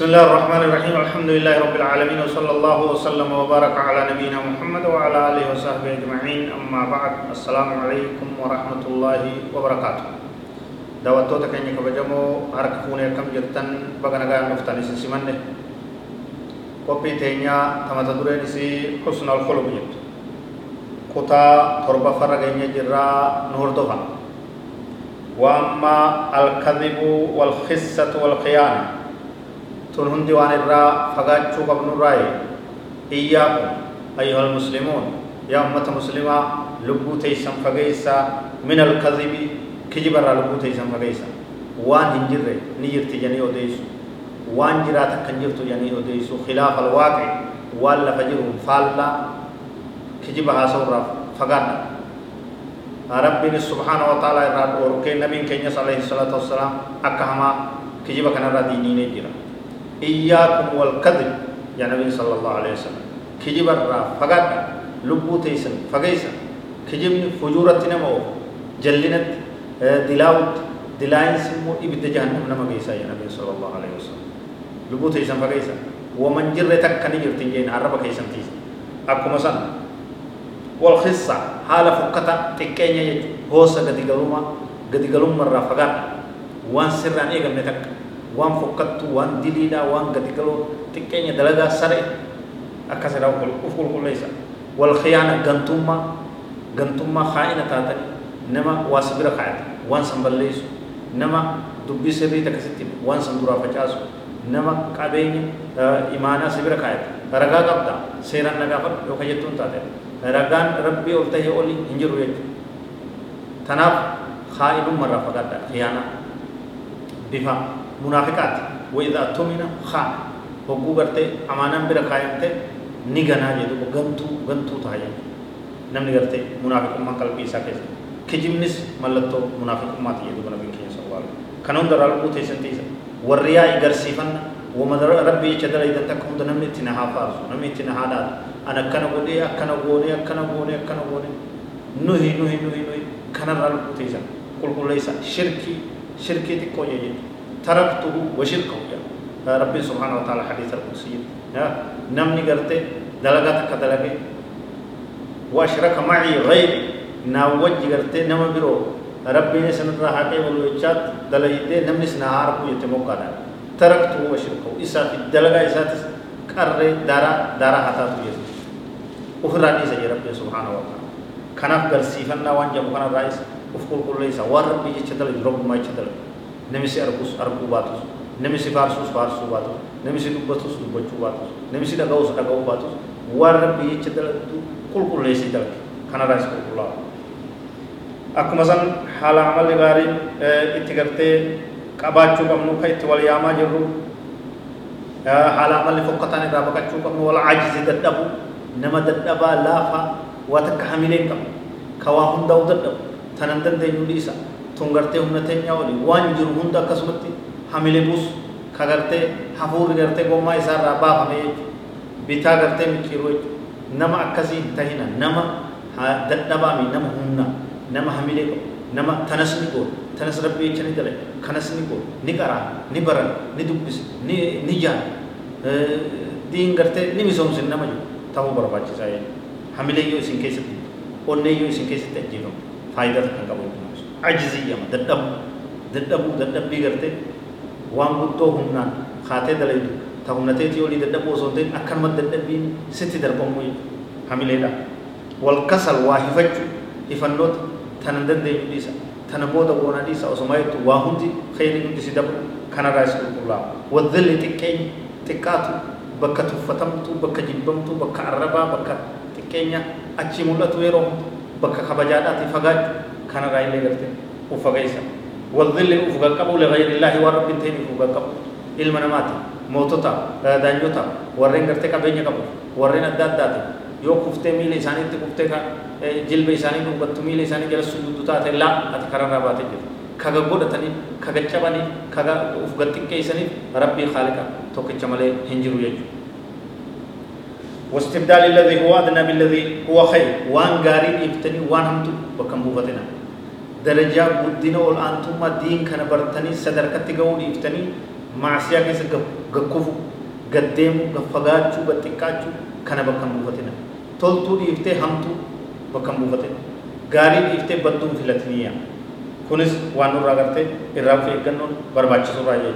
بسم الله الرحمن الرحيم. الحمد لله رب العالمين وصلى الله وسلم وبارك على نبينا محمد وعلى آله وصحبه أجمعين. أما بعد السلام عليكم ورحمة الله وبركاته. دعوتو تكني كبجمو هرك فوني كم جرتن بغنا غاية مفتاني سيسمانه قبي تينيا تمتا دورين سي حسن الخلق جت. كتا تربة فرغين جرا نور دوفا وأما الكذب والخسة والخيانة. Tun hundi waan irraa fagaachuu qabnurraaye iyyaakum ayyuha almuslimuun yaa ummata muslimaa lubbuu teeysan fageeysaa min alkazibi kijibarraa lubbuu teeysan fageeysa waan hin jirre ni jirti janii odeysu waan jiraat akkan jirtu janii odeysu khilaafa alwaaqi waan lafa jiru faallaa kijiba haasawurraa fagaadha wa ta'ala irraa dhoorkee nabiin keenyas alayhi salaatu wassalaam akka hamaa kijiba kanarraa diiniinee jira إياكم والكذب. يا نبي صلى الله عليه وسلم. كجب الرا فقط. لبو تيسن فقيسا كجب فجورة نمو. جلنت دلاوت. دلاين سمو إبت جهنم نما قيسا يا نبي صلى الله عليه وسلم. لبو تيسن فقيسا ومن جرتك كان يرتين جين عرب كيسن تيسن أكو مثلا والخصة حال فقطة تكين يجو هوسا قد قلوما قد قلوما مرة فقط. وان سران إيقم نتك. Waan fokkattu waan diliidha waan gadi galoo xiqqeenya dalagaa sare akkas jedha uf qulqulleessa wal khiyaana gantummaa gantummaa haa'ina taatani nama waa sibira kaa'ate waan san balleessu nama dubbii sirrii takkasitti waan san duraa facaasu nama qabeenya imaanaa sibira kaa'ate ragaa qabda seeraan nagaafadhu yookaan jettuun taate ragaan rabbii ol tahee oli hin jiru jechuudha tanaaf haa'inummarraa fagaadha khiyaana bifa منافقات. وإذا تمنا خان. هو غرتي أمانة برا كايمته نيغنا جدو غنتو غنتو تايا نمني غرتي منافق ما قلبي ساكيس كجمنس ملتو منافق ما تيجي دو نبي كي سوال. كانون درال بو تيسن تيسن وريا يغرسيفن ومدر ربي چدل إذا تكون دنمني تنها فارس. نمني تنها داد. أنا كنا بودي أكنا بودي أكنا بودي أكنا بودي نهي نهي نهي نهي كنا رال بو تيسن كل كل ليس شركي شركي تكو يجي تركته وشركه. يا ربي سبحانه وتعالى حديث القدسي. نمني قرتي دلغات كدلغي. وأشرك معي غير ناوج قرتي نما برو ربي نسن راحته ولوچات دليته نمني سنهار کو يتموقع تركته وشركه. إسا في دلغا إسا كره دارا دارا حتا تو يس أخرى سي ربي سبحانه وتعالى. كنف غرسيفنا وان جمع كنا رايس افكل كل ليس وربي يچدل رب ما يچدل namisi arguus arguu baatus namisi faarsuus faarsuu baatus namisi dubbatus dubbachuu baatus namisi dhaga'us dhaga'uu baatus waan rabbi jecha dalagdu qulqulleessii dalage kanarraas qulqullaa'u akkuma san haala amalli gaariin itti gartee qabaachuu qabnu ka itti wal yaamaa jirru haala amalli fokkataan irraa baqachuu qabnu wal ajizi dadhabu nama dadhabaa laafaa waa takka hamileen qabu ka waa hundaa'u dadhabu tanan dandeenyu dhiisa tun gartee humna teenya oli waan jiru hunda akkasumatti hamile bus ka gartee hafuurri gartee gommaa isaarraa baafame jechuudha bitaa gartee micciiruu jechuudha nama akkasii hin tahina nama dadhabaami nama humna nama hamilee qabu nama tanas ni goona tanas rabbi jecha ni dalai kanas ni goona ni qaraa ni baran ni dubbise ni ni jaan diin gartee ni misoomsin nama jiru ta'uu barbaachisaa jechuudha hamilee yoo isin keessatti onnee yoo isin keessatti ajjeefamu faayidaa takkan qabu عجزية ددب ددب ددب بيغرتي. وان بوتو همنا خاتي دليل. تهمنتي تيولي ددب وصوتين أكن مد ددب بين ستي دربهم وي حمليدا والكسل واهفج. إفنوت تنندن دي ديسا. تنبودا بونا ديسا. وسمايت واهندي خير ندي سيدب كان رايس الله والذل تكين. تكاتو. bakka tuffatamtu bakka jibbamtu bakka arrabaa bakka xiqqeenya achi mul'atu yeroo bakka kabajaadhaati fagaachuu كان غاي لي غرتي وفغيسا والظل وفغقبوا لغير الله ورب تين وفغقبوا علم daanyota warreen gartee qabeenya qabu warreen adda addaati yoo kuftee miila isaaniitti kuftee jilba isaanii dubbattu miila isaanii jala sujuuddu taate laa ati kararraa baatee jirta kaga godhataniif kaga cabaniif kaga uf gattiqqeessaniif rabbii khaaliqa tokkicha malee hin jiru jechuudha. واستبدال الذي هو أدنى بالذي هو خير وان غاري إفتني وان همتو بكم بوفتنا درجة بدنا أول أنتم دين كان برتني صدر كتجاو إفتني معصية كيس غكفو قديمو غفقاتشو بتكاتشو كان بكم بوفتنا. تولتو إفتي همتو بكم بوفتنا. غاري إفتي بدون فلتنيا كنس وانو راغرتي إرام في إغنون برباچسو راجي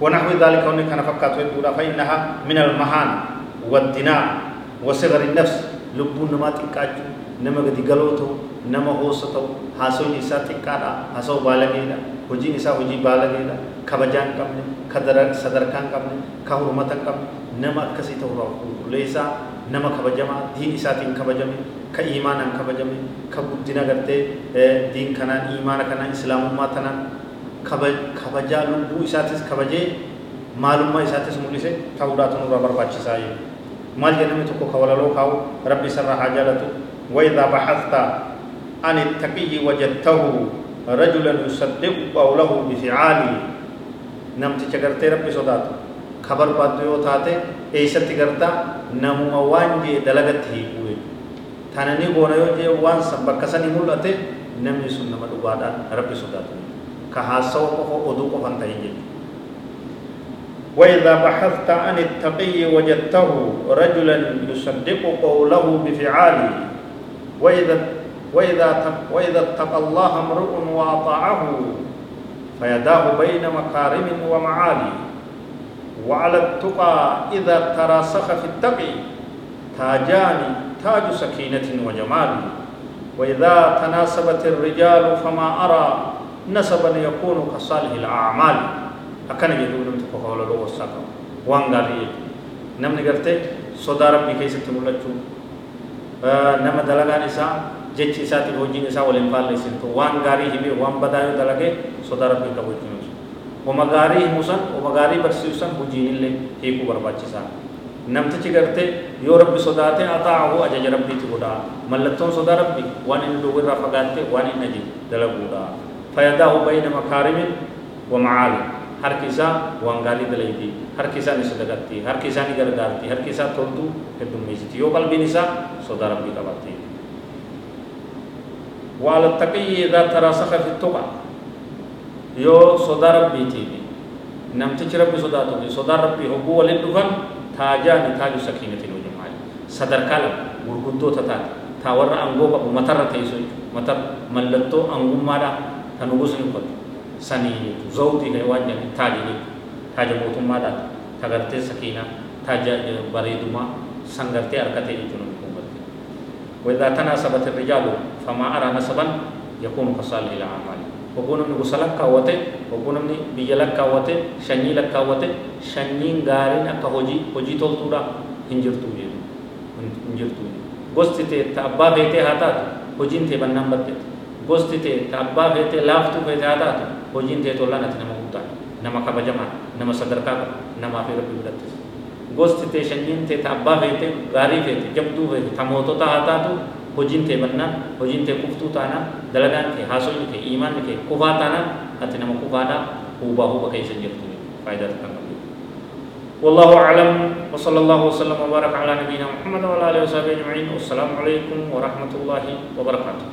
ونحو ذلك وني كان فكاتو فإنها من المهان والدناء وصغر النفس. لبون نما تقاجو نما غدي غلوتو نما هوستو حاسو نسا تقادا حاسو بالغيدا هجي نسا هجي بالغيدا كبجان قبل كدر صدركان قبل كحرمتن قبل نما كسي تورا ليسا نما كبجما دين اساتين كبجمي كإيمانا كبجمي كبدنا غرتي دين كنان إيمانا كنان إسلام ما تنان كبجا لبو اساتيس كبجي معلومة اساتيس موليسه تاوداتن ورا برباچسا maal jedhame tokko ka walaloo kaa'u rabbi isarraa haa jaalatu وإذا بحثت عن التقي وجدته رجلا يصدق قوله بفعاله نمت شجرتي ربي صدات خبر بات يو تاتي ايست غرتا نمو وان دلغت هي کوي تانني بونا يو جي وان سبكسني مولته نمي سنما دغادا ربي صدات كهاسو کو اودو کو فنتاي وإذا بحثت عن التقي وجدته رجلا يصدق قوله بفعاله. وإذا وإذا وإذا اتقى الله امرؤ وأطاعه فيداه بين مكارم ومعالي. وعلى التقى إذا تراسخ في التقي تاجان تاج سكينة وجمال. وإذا تناسبت الرجال فما أرى نسبا يكون كصالح الأعمال. akkana jedhu namni tokko hawlaloo wassaa qabu waan gaarii jedhu namni gartee sodaa rabbii keessatti jechi isaatiif hojiin isaa waliin faalleessintu waan gaarii himee waan badaa yoo dalagee sodaa rabbii qabu jechuun ibsu oma gaarii himu san oma gaarii barsiisu san hojiin illee hiikuu barbaachisaa namtichi gartee yoo rabbi sodaate ataahu ajaja rabbiiti godhaa mallattoon sodaa rabbi waan inni dhowwirraa fagaatte waan inni ajaje dalaguudha fayyadaahu bayna makaarimin wa macaalim harki isaa waan gaarii dalayti harki isaa ni sadaqatti harki isaa ni gargaarti harki isaa toltu heddummeessiti yoo qalbiin isaa sodaa rabbii qabatti وعلى التقي إذا تراسخ في التقى. يو صدى ربي تيبي. نم ربي صدى تبي صدى ربي هو ولد دفن تاجان تاج سكينة وجمال صدر كلام. غرغدو تتات تاور أنغو بابو تيسو متر ملتو أنغو مادا تنغوس ta'e waan jedhan taaja jechuudha taaja mootummaadhaan tagartee sakiinaa taaja bareedumaa sangartee harka ta'e jechuudha hubatte وإذا تناسبت الرجال فما أرى نسبا يكون كصالح الأعمال وكون من غسلك كاوته وكون من بيجلك كاوته شني لك كاوته شنين غارين أكا هجي هجي جيرو هنجرتو gosti te ta abba fete hatatu hojin te bannam batte gosti te ta abba fete laftu fete hatatu hojiin tee tollaan ati nama guddaa nama kabajamaa nama sadarkaa qabu namaa fi rabbi birattis gosti tee shanyiin tee abbaa feete gaarii feete jabduu feete ta mootota haa taatu hojiin tee bannaan hojiin tee kuftuu taanaan dalagaan kee haasoyni kee imaanni kee kufaa taanaan ati nama kufaadhaa huubaa huuba keessa jirtu faayidaa takkan qabu والله أعلم وصلى الله وسلم وبارك على نبينا محمد وعلى آله وصحبه أجمعين والسلام عليكم ورحمة الله وبركاته